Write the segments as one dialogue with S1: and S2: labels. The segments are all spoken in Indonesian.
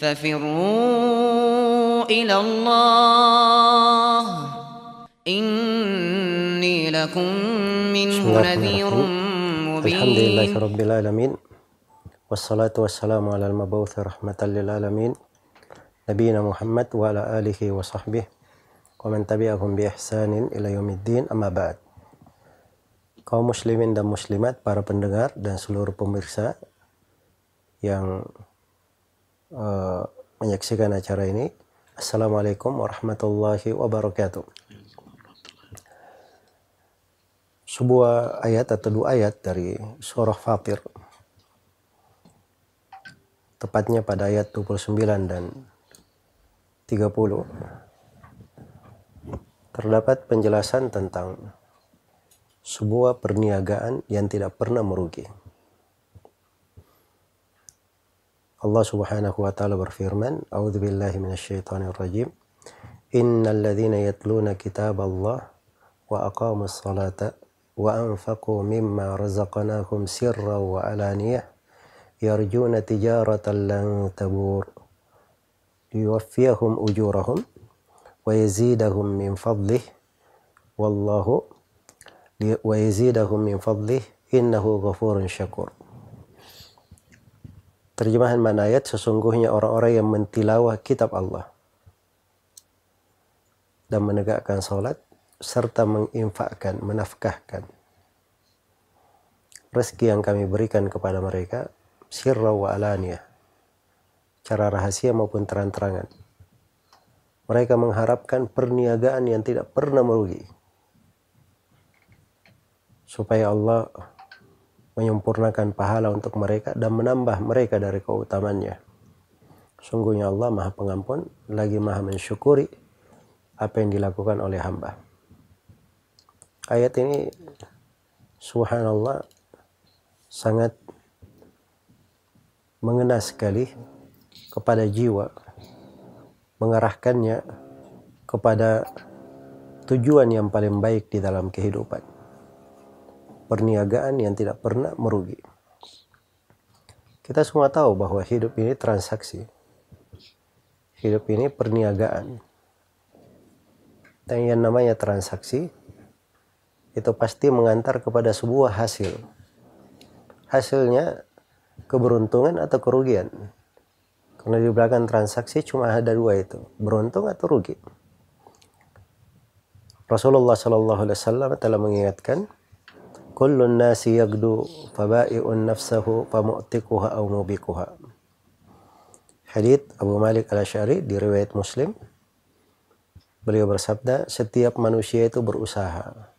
S1: ففروا إلى الله إني لكم منه نذير مبين
S2: الحمد لله رب العالمين والصلاة والسلام على المبعوث رحمة للعالمين نبينا محمد وعلى آله وصحبه ومن تبعهم بإحسان إلى يوم الدين أما بعد kaum muslimin dan muslimat, para pendengar dan seluruh pemirsa yang uh, menyaksikan acara ini. Assalamualaikum warahmatullahi wabarakatuh. Sebuah ayat atau dua ayat dari surah Fatir tepatnya pada ayat 29 dan 30 terdapat penjelasan tentang sebuah perniagaan yang tidak pernah merugi. الله سبحانه وتعالى برفيرمن أعوذ بالله من الشيطان الرجيم. إن الذين يتلون كتاب الله وأقاموا الصلاة وأنفقوا مما رزقناهم سرا وعلانية يرجون تجارة لن تبور. ليوفيهم أجورهم ويزيدهم من فضله. والله ويزيدهم من فضله إنه غفور شكور. Terjemahan mana ayat? Sesungguhnya orang-orang yang mentilawah kitab Allah dan menegakkan salat serta menginfakkan, menafkahkan rezeki yang kami berikan kepada mereka sirra wa alaniyah cara rahasia maupun terang-terangan. Mereka mengharapkan perniagaan yang tidak pernah merugi. Supaya Allah menyempurnakan pahala untuk mereka dan menambah mereka dari keutamannya. Sungguhnya Allah maha pengampun, lagi maha mensyukuri apa yang dilakukan oleh hamba. Ayat ini subhanallah sangat mengena sekali kepada jiwa, mengarahkannya kepada tujuan yang paling baik di dalam kehidupan perniagaan yang tidak pernah merugi. Kita semua tahu bahwa hidup ini transaksi. Hidup ini perniagaan. Dan yang namanya transaksi itu pasti mengantar kepada sebuah hasil. Hasilnya keberuntungan atau kerugian. Karena di belakang transaksi cuma ada dua itu, beruntung atau rugi. Rasulullah Shallallahu Alaihi Wasallam telah mengingatkan kullun nasi yagdu faba'i'un nafsahu famu'tikuha au mubikuha Hadith Abu Malik al-Ash'ari di riwayat Muslim. Beliau bersabda setiap manusia itu berusaha.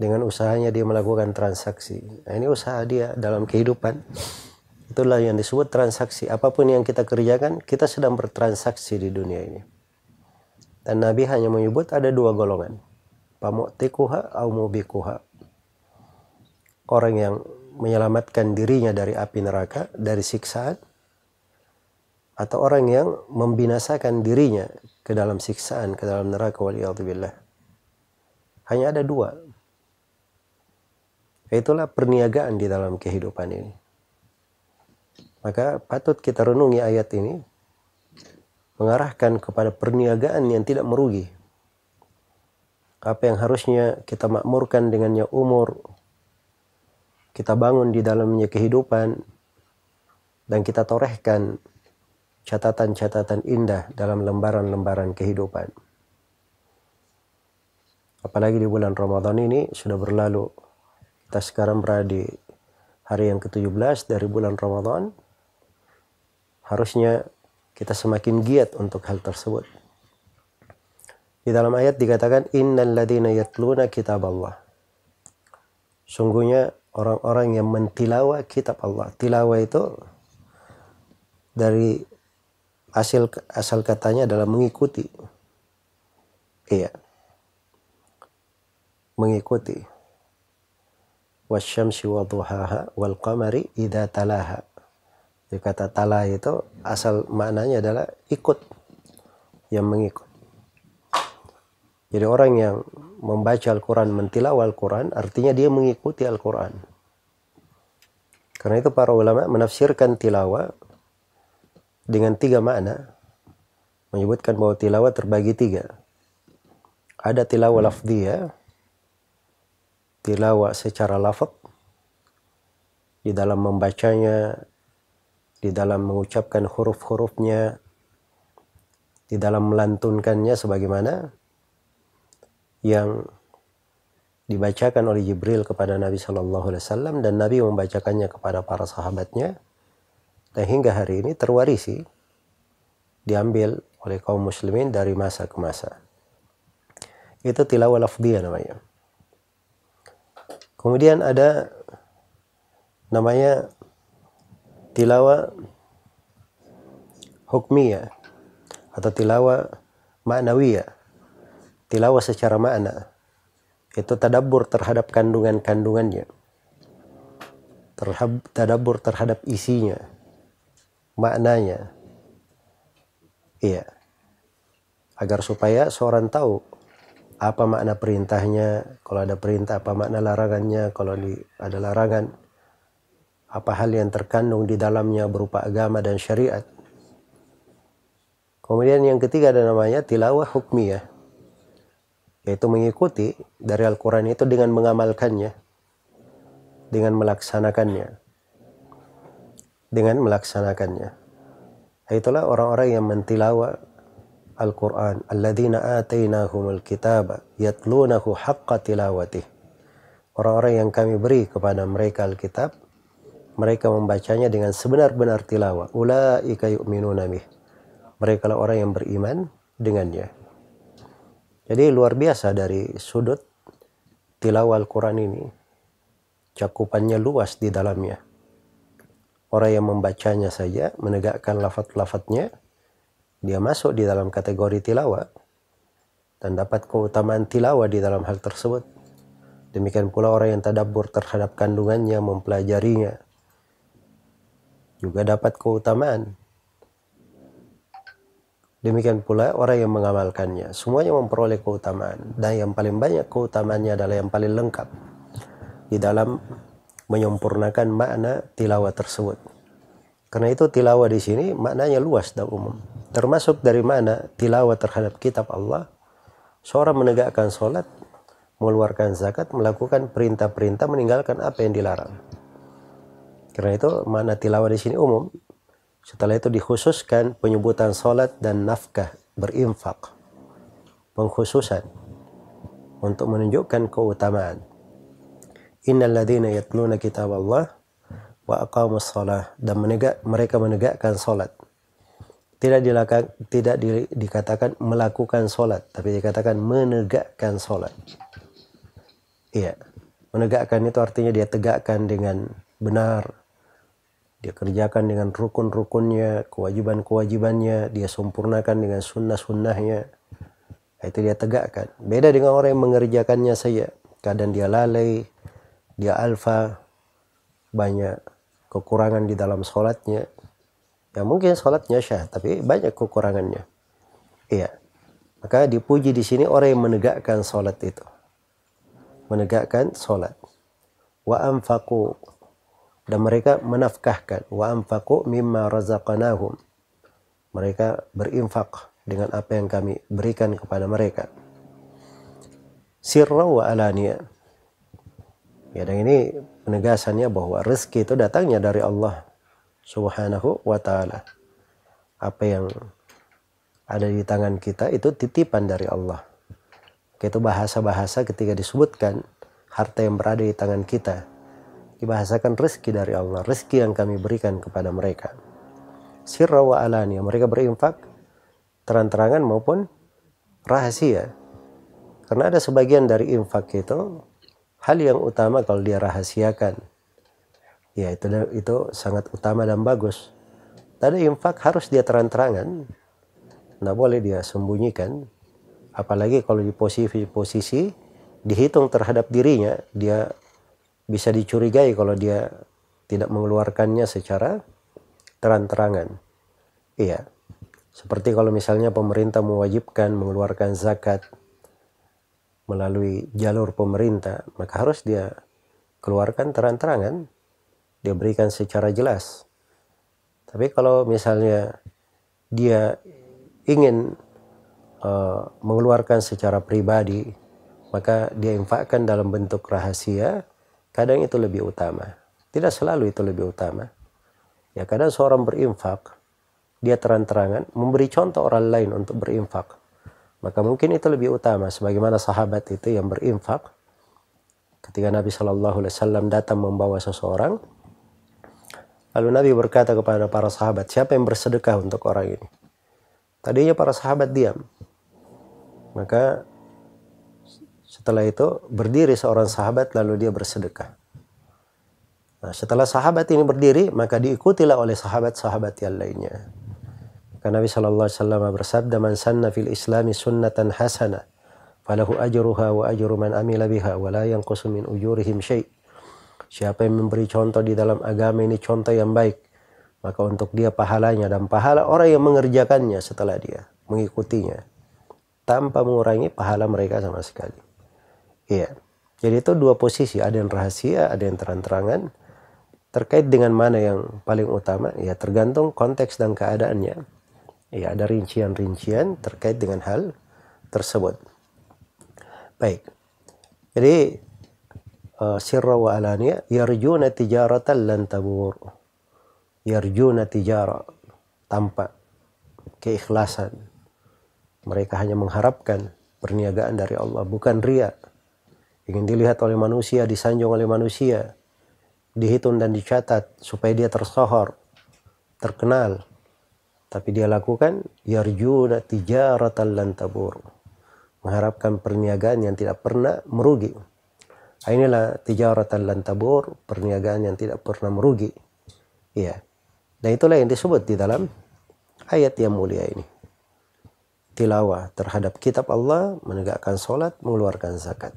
S2: Dengan usahanya dia melakukan transaksi. Nah, ini usaha dia dalam kehidupan. Itulah yang disebut transaksi. Apa pun yang kita kerjakan kita sedang bertransaksi di dunia ini. Dan Nabi hanya menyebut ada dua golongan pamu'tikuha au mubikuha. Orang yang menyelamatkan dirinya dari api neraka, dari siksaan, atau orang yang membinasakan dirinya ke dalam siksaan, ke dalam neraka waliyadzubillah. Hanya ada dua. Itulah perniagaan di dalam kehidupan ini. Maka patut kita renungi ayat ini mengarahkan kepada perniagaan yang tidak merugi apa yang harusnya kita makmurkan dengannya umur, kita bangun di dalamnya kehidupan, dan kita torehkan catatan-catatan indah dalam lembaran-lembaran kehidupan. Apalagi di bulan Ramadan ini sudah berlalu. Kita sekarang berada di hari yang ke-17 dari bulan Ramadan. Harusnya kita semakin giat untuk hal tersebut. Di dalam ayat dikatakan innal ladzina yatluna kitab Allah. Sungguhnya orang-orang yang mentilawah kitab Allah. Tilawah itu dari asal asal katanya adalah mengikuti. Iya. Mengikuti. Wasyamsi wa duhaha wal qamari idza talaha. Jadi kata tala itu asal maknanya adalah ikut yang mengikut. Jadi orang yang membaca Al-Quran, mentilawah Al-Quran, artinya dia mengikuti Al-Quran. Karena itu para ulama menafsirkan tilawah dengan tiga makna menyebutkan bahwa tilawah terbagi tiga. Ada tilawah lafdiyah, tilawah secara lafaz, di dalam membacanya, di dalam mengucapkan huruf-hurufnya, di dalam melantunkannya sebagaimana yang dibacakan oleh Jibril kepada Nabi Shallallahu Alaihi Wasallam dan Nabi membacakannya kepada para sahabatnya dan hingga hari ini terwarisi diambil oleh kaum muslimin dari masa ke masa. Itu tilawah lafdiyah namanya. Kemudian ada namanya tilawah hukmiyah atau tilawah ma'nawiyah. Tilawah secara makna. Itu tadabbur terhadap kandungan-kandungannya. Terhadap tadabbur terhadap isinya. Maknanya. Iya. Agar supaya seorang tahu apa makna perintahnya, kalau ada perintah apa makna larangannya, kalau di, ada larangan apa hal yang terkandung di dalamnya berupa agama dan syariat. Kemudian yang ketiga ada namanya tilawah hukmiyah. Yaitu mengikuti dari Al-Quran itu dengan mengamalkannya. Dengan melaksanakannya. Dengan melaksanakannya. Itulah orang-orang yang mentilawah Al-Quran. Alladzina atainahumul kitaba yatlunahu haqqa tilawatih. Orang-orang yang kami beri kepada mereka Alkitab mereka membacanya dengan sebenar-benar tilawah. Ulaika yu'minuna bih. Mereka lah orang yang beriman dengannya. Jadi luar biasa dari sudut tilawah Al-Quran ini. Cakupannya luas di dalamnya. Orang yang membacanya saja, menegakkan lafat-lafatnya, dia masuk di dalam kategori tilawah dan dapat keutamaan tilawah di dalam hal tersebut. Demikian pula orang yang tadabbur terhadap kandungannya, mempelajarinya, juga dapat keutamaan. Demikian pula orang yang mengamalkannya. Semuanya memperoleh keutamaan. Dan yang paling banyak keutamaannya adalah yang paling lengkap. Di dalam menyempurnakan makna tilawah tersebut. Karena itu tilawah di sini maknanya luas dan umum. Termasuk dari mana tilawah terhadap kitab Allah. Seorang menegakkan sholat, mengeluarkan zakat, melakukan perintah-perintah, meninggalkan apa yang dilarang. Karena itu mana tilawah di sini umum. Setelah itu dikhususkan penyebutan salat dan nafkah berinfak. Pengkhususan untuk menunjukkan keutamaan. Innal ladzina yatluna kitab wa aqamus shalah dan menegak, mereka menegakkan salat. Tidak dilakukan, tidak di, dikatakan melakukan salat, tapi dikatakan menegakkan salat. Iya. Menegakkan itu artinya dia tegakkan dengan benar, dia kerjakan dengan rukun-rukunnya, kewajiban-kewajibannya, dia sempurnakan dengan sunnah-sunnahnya. Itu dia tegakkan. Beda dengan orang yang mengerjakannya saja. Kadang dia lalai, dia alfa, banyak kekurangan di dalam sholatnya. Ya mungkin sholatnya syah, tapi banyak kekurangannya. Iya. Maka dipuji di sini orang yang menegakkan sholat itu. Menegakkan sholat. Wa anfaku dan mereka menafkahkan. Wa anfaqu mimma razaqnahum. Mereka berinfak dengan apa yang kami berikan kepada mereka. Sirra wa alania ya dan ini penegasannya bahwa rezeki itu datangnya dari Allah subhanahu wa ta'ala. Apa yang ada di tangan kita itu titipan dari Allah. Itu bahasa-bahasa ketika disebutkan harta yang berada di tangan kita dibahasakan rezeki dari Allah, rezeki yang kami berikan kepada mereka. Sirra wa alania, mereka berinfak terang-terangan maupun rahasia. Karena ada sebagian dari infak itu hal yang utama kalau dia rahasiakan. Ya itu itu sangat utama dan bagus. Tadi infak harus dia terang-terangan. Tidak boleh dia sembunyikan. Apalagi kalau di posisi-posisi dihitung terhadap dirinya, dia bisa dicurigai kalau dia tidak mengeluarkannya secara terang-terangan. Iya. Seperti kalau misalnya pemerintah mewajibkan mengeluarkan zakat melalui jalur pemerintah, maka harus dia keluarkan terang-terangan, dia berikan secara jelas. Tapi kalau misalnya dia ingin uh, mengeluarkan secara pribadi, maka dia infakkan dalam bentuk rahasia, kadang itu lebih utama. Tidak selalu itu lebih utama. Ya kadang seorang berinfak, dia terang-terangan memberi contoh orang lain untuk berinfak. Maka mungkin itu lebih utama sebagaimana sahabat itu yang berinfak ketika Nabi Shallallahu alaihi wasallam datang membawa seseorang lalu Nabi berkata kepada para sahabat, "Siapa yang bersedekah untuk orang ini?" Tadinya para sahabat diam. Maka setelah itu berdiri seorang sahabat lalu dia bersedekah. Nah, setelah sahabat ini berdiri, maka diikutilah oleh sahabat-sahabat yang lainnya. Karena Nabi Shallallahu Alaihi Wasallam bersabda, "Man sanna fil Islami sunnatan hasana, falahu ajruha wa ajru man amila biha, wa la yanqusu min ujurihim syai'." Siapa yang memberi contoh di dalam agama ini contoh yang baik, maka untuk dia pahalanya dan pahala orang yang mengerjakannya setelah dia mengikutinya tanpa mengurangi pahala mereka sama sekali. Iya. Jadi itu dua posisi, ada yang rahasia, ada yang terang-terangan. Terkait dengan mana yang paling utama ya tergantung konteks dan keadaannya. Ya ada rincian-rincian terkait dengan hal tersebut. Baik. Jadi uh, sirra wa alaniya yarjuna tijaratan lan tabur. Yarjuna tijara tanpa keikhlasan. Mereka hanya mengharapkan perniagaan dari Allah bukan ria ingin dilihat oleh manusia disanjung oleh manusia dihitung dan dicatat supaya dia tersohor, terkenal. Tapi dia lakukan yarjuna tijaratan lan tabur. Mengharapkan perniagaan yang tidak pernah merugi. Nah, inilah tijaratan lan tabur, perniagaan yang tidak pernah merugi. Iya. Dan itulah yang disebut di dalam ayat yang mulia ini. Tilawah terhadap kitab Allah, menegakkan solat, mengeluarkan zakat,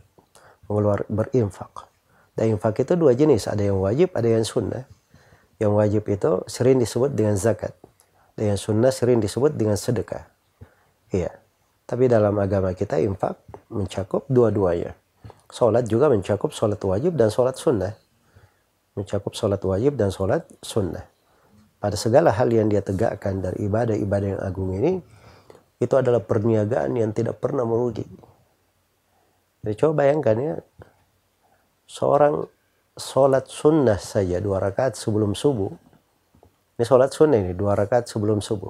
S2: mengeluar berinfak. Dan infak itu dua jenis, ada yang wajib, ada yang sunnah. Yang wajib itu sering disebut dengan zakat. Dan yang sunnah sering disebut dengan sedekah. Iya. Tapi dalam agama kita infak mencakup dua-duanya. Sholat juga mencakup sholat wajib dan sholat sunnah. Mencakup sholat wajib dan sholat sunnah. Pada segala hal yang dia tegakkan dari ibadah-ibadah yang agung ini, itu adalah perniagaan yang tidak pernah merugi. Jadi coba bayangkan ya, seorang sholat sunnah saja dua rakaat sebelum subuh. Ini sholat sunnah ini dua rakaat sebelum subuh.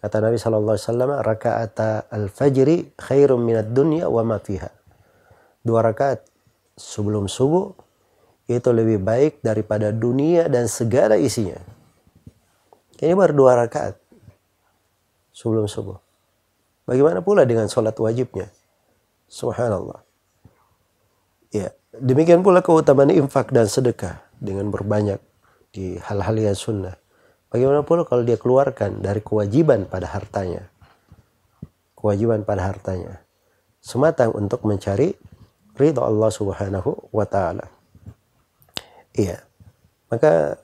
S2: Kata Nabi Wasallam, rakaat al-fajri khairum minat dunya wa ma fiha. Dua rakaat sebelum subuh itu lebih baik daripada dunia dan segala isinya. Ini baru dua rakaat sebelum subuh. Bagaimana pula dengan sholat wajibnya? Subhanallah. Ya, Demikian pula keutamaan infak dan sedekah dengan berbanyak di hal-hal yang sunnah. Bagaimana pula kalau dia keluarkan dari kewajiban pada hartanya. Kewajiban pada hartanya. Semata untuk mencari ridha Allah subhanahu wa ta'ala. Iya. Maka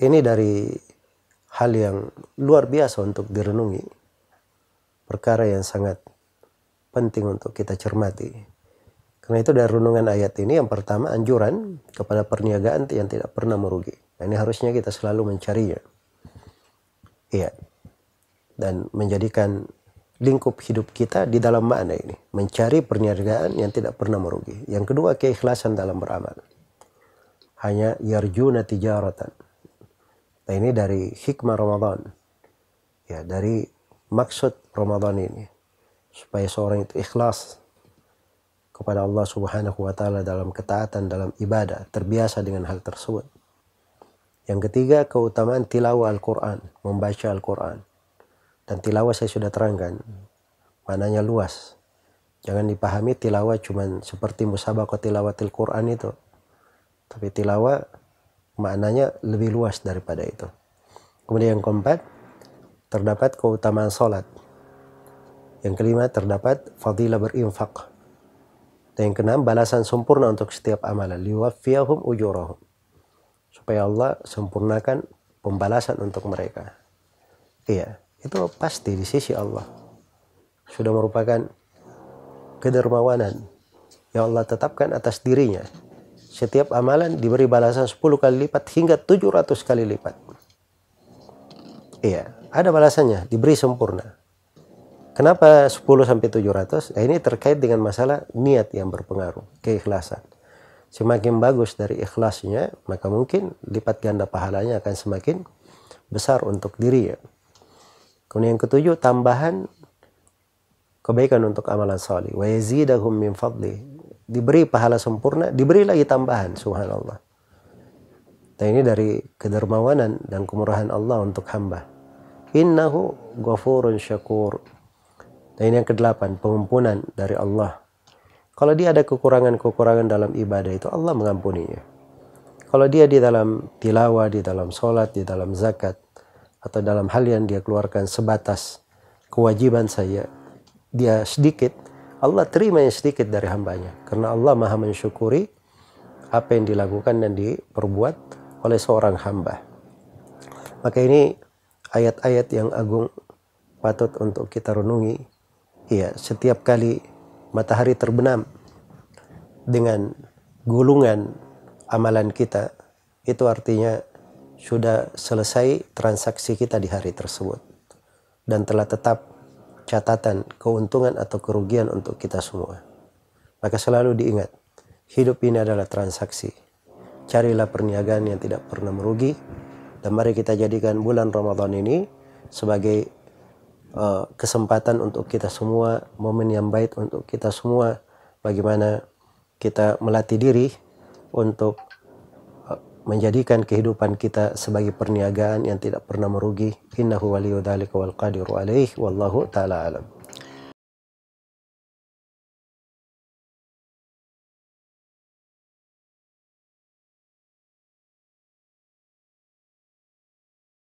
S2: ini dari hal yang luar biasa untuk direnungi. Perkara yang sangat penting untuk kita cermati karena itu dari renungan ayat ini yang pertama anjuran kepada perniagaan yang tidak pernah merugi. Nah, ini harusnya kita selalu mencarinya. Iya. Dan menjadikan lingkup hidup kita di dalam makna ini. Mencari perniagaan yang tidak pernah merugi. Yang kedua keikhlasan dalam beramal. Hanya yarjuna tijaratan. Nah ini dari hikmah Ramadan. Ya, dari maksud Ramadan ini. Supaya seorang itu ikhlas kepada Allah Subhanahu wa taala dalam ketaatan dalam ibadah, terbiasa dengan hal tersebut. Yang ketiga, keutamaan tilawah Al-Qur'an, membaca Al-Qur'an. Dan tilawah saya sudah terangkan, mananya luas. Jangan dipahami tilawah cuma seperti musabaqah tilawatil Qur'an itu. Tapi tilawah maknanya lebih luas daripada itu. Kemudian yang keempat, terdapat keutamaan salat. Yang kelima terdapat fadilah berinfak dan yang keenam, balasan sempurna untuk setiap amalan. Liwafiyahum ujurahum. Supaya Allah sempurnakan pembalasan untuk mereka. Iya, itu pasti di sisi Allah. Sudah merupakan kedermawanan yang Allah tetapkan atas dirinya. Setiap amalan diberi balasan 10 kali lipat hingga 700 kali lipat. Iya. ada balasannya, diberi sempurna. Kenapa 10 sampai 700? Nah, ini terkait dengan masalah niat yang berpengaruh, keikhlasan. Semakin bagus dari ikhlasnya, maka mungkin lipat ganda pahalanya akan semakin besar untuk diri ya. Kemudian yang ketujuh, tambahan kebaikan untuk amalan salih. Wa yazidahum min fadli. Diberi pahala sempurna, diberi lagi tambahan, subhanallah. Dan ini dari kedermawanan dan kemurahan Allah untuk hamba. Innahu ghafurun syakur. Dan ini yang kedelapan, pengampunan dari Allah. Kalau dia ada kekurangan-kekurangan dalam ibadah itu, Allah mengampuninya. Kalau dia di dalam tilawah, di dalam sholat, di dalam zakat, atau dalam hal yang dia keluarkan sebatas kewajiban saya, dia sedikit, Allah terima yang sedikit dari hambanya. Karena Allah maha mensyukuri apa yang dilakukan dan diperbuat oleh seorang hamba. Maka ini ayat-ayat yang agung patut untuk kita renungi ya setiap kali matahari terbenam dengan gulungan amalan kita itu artinya sudah selesai transaksi kita di hari tersebut dan telah tetap catatan keuntungan atau kerugian untuk kita semua. Maka selalu diingat, hidup ini adalah transaksi. Carilah perniagaan yang tidak pernah merugi dan mari kita jadikan bulan Ramadan ini sebagai uh, kesempatan untuk kita semua, momen yang baik untuk kita semua, bagaimana kita melatih diri untuk uh, menjadikan kehidupan kita sebagai perniagaan yang tidak pernah merugi. Innahu waliyudzalika wal qadiru alaih wallahu taala alam.